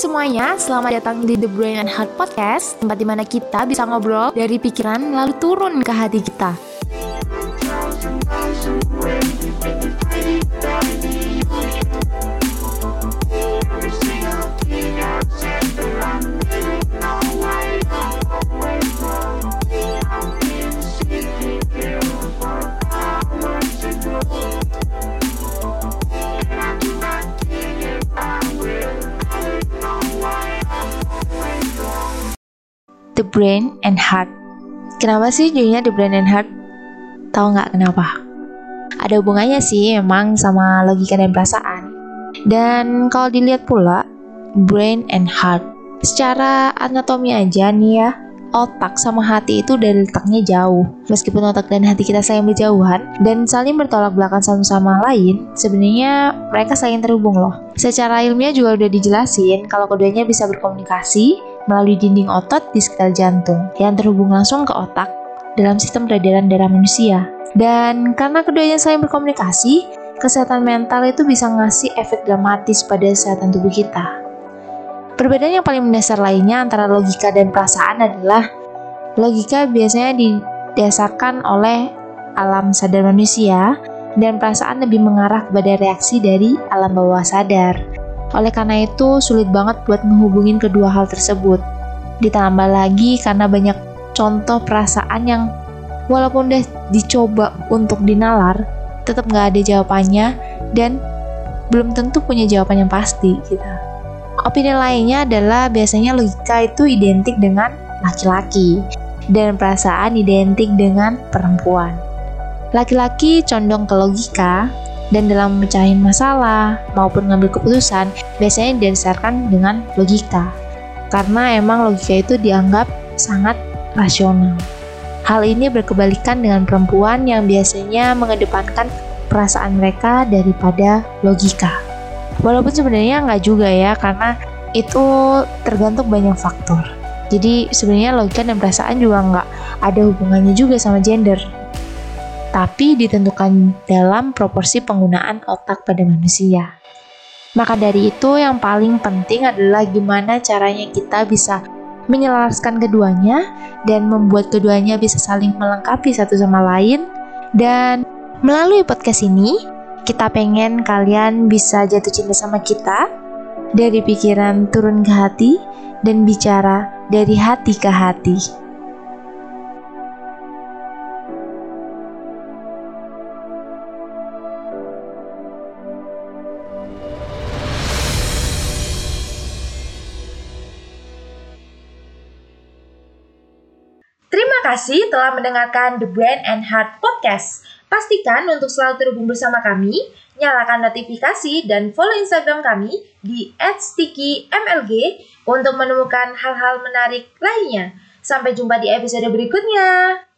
semuanya, selamat datang di The Brain and Heart Podcast Tempat di mana kita bisa ngobrol dari pikiran lalu turun ke hati kita The Brain and Heart. Kenapa sih judulnya The Brain and Heart? Tahu nggak kenapa? Ada hubungannya sih emang sama logika dan perasaan. Dan kalau dilihat pula, brain and heart. Secara anatomi aja nih ya, otak sama hati itu dari letaknya jauh. Meskipun otak dan hati kita saling berjauhan dan saling bertolak belakang satu sama lain, sebenarnya mereka saling terhubung loh. Secara ilmiah juga udah dijelasin kalau keduanya bisa berkomunikasi melalui dinding otot di sekitar jantung yang terhubung langsung ke otak dalam sistem peredaran darah manusia. Dan karena keduanya saling berkomunikasi, kesehatan mental itu bisa ngasih efek dramatis pada kesehatan tubuh kita. Perbedaan yang paling mendasar lainnya antara logika dan perasaan adalah logika biasanya didasarkan oleh alam sadar manusia dan perasaan lebih mengarah kepada reaksi dari alam bawah sadar. Oleh karena itu, sulit banget buat menghubungin kedua hal tersebut. Ditambah lagi karena banyak contoh perasaan yang walaupun udah dicoba untuk dinalar, tetap nggak ada jawabannya dan belum tentu punya jawaban yang pasti gitu. Opini lainnya adalah biasanya logika itu identik dengan laki-laki dan perasaan identik dengan perempuan. Laki-laki condong ke logika dan dalam mecahin masalah maupun ngambil keputusan biasanya didasarkan dengan logika. Karena emang logika itu dianggap sangat rasional. Hal ini berkebalikan dengan perempuan yang biasanya mengedepankan perasaan mereka daripada logika. Walaupun sebenarnya nggak juga ya, karena itu tergantung banyak faktor. Jadi sebenarnya logika dan perasaan juga nggak ada hubungannya juga sama gender. Tapi ditentukan dalam proporsi penggunaan otak pada manusia. Maka dari itu yang paling penting adalah gimana caranya kita bisa menyelaraskan keduanya dan membuat keduanya bisa saling melengkapi satu sama lain dan melalui podcast ini kita pengen kalian bisa jatuh cinta sama kita dari pikiran turun ke hati dan bicara dari hati ke hati. Kasih telah mendengarkan The Brain and Heart Podcast. Pastikan untuk selalu terhubung bersama kami, nyalakan notifikasi dan follow Instagram kami di @stickymlg untuk menemukan hal-hal menarik lainnya. Sampai jumpa di episode berikutnya.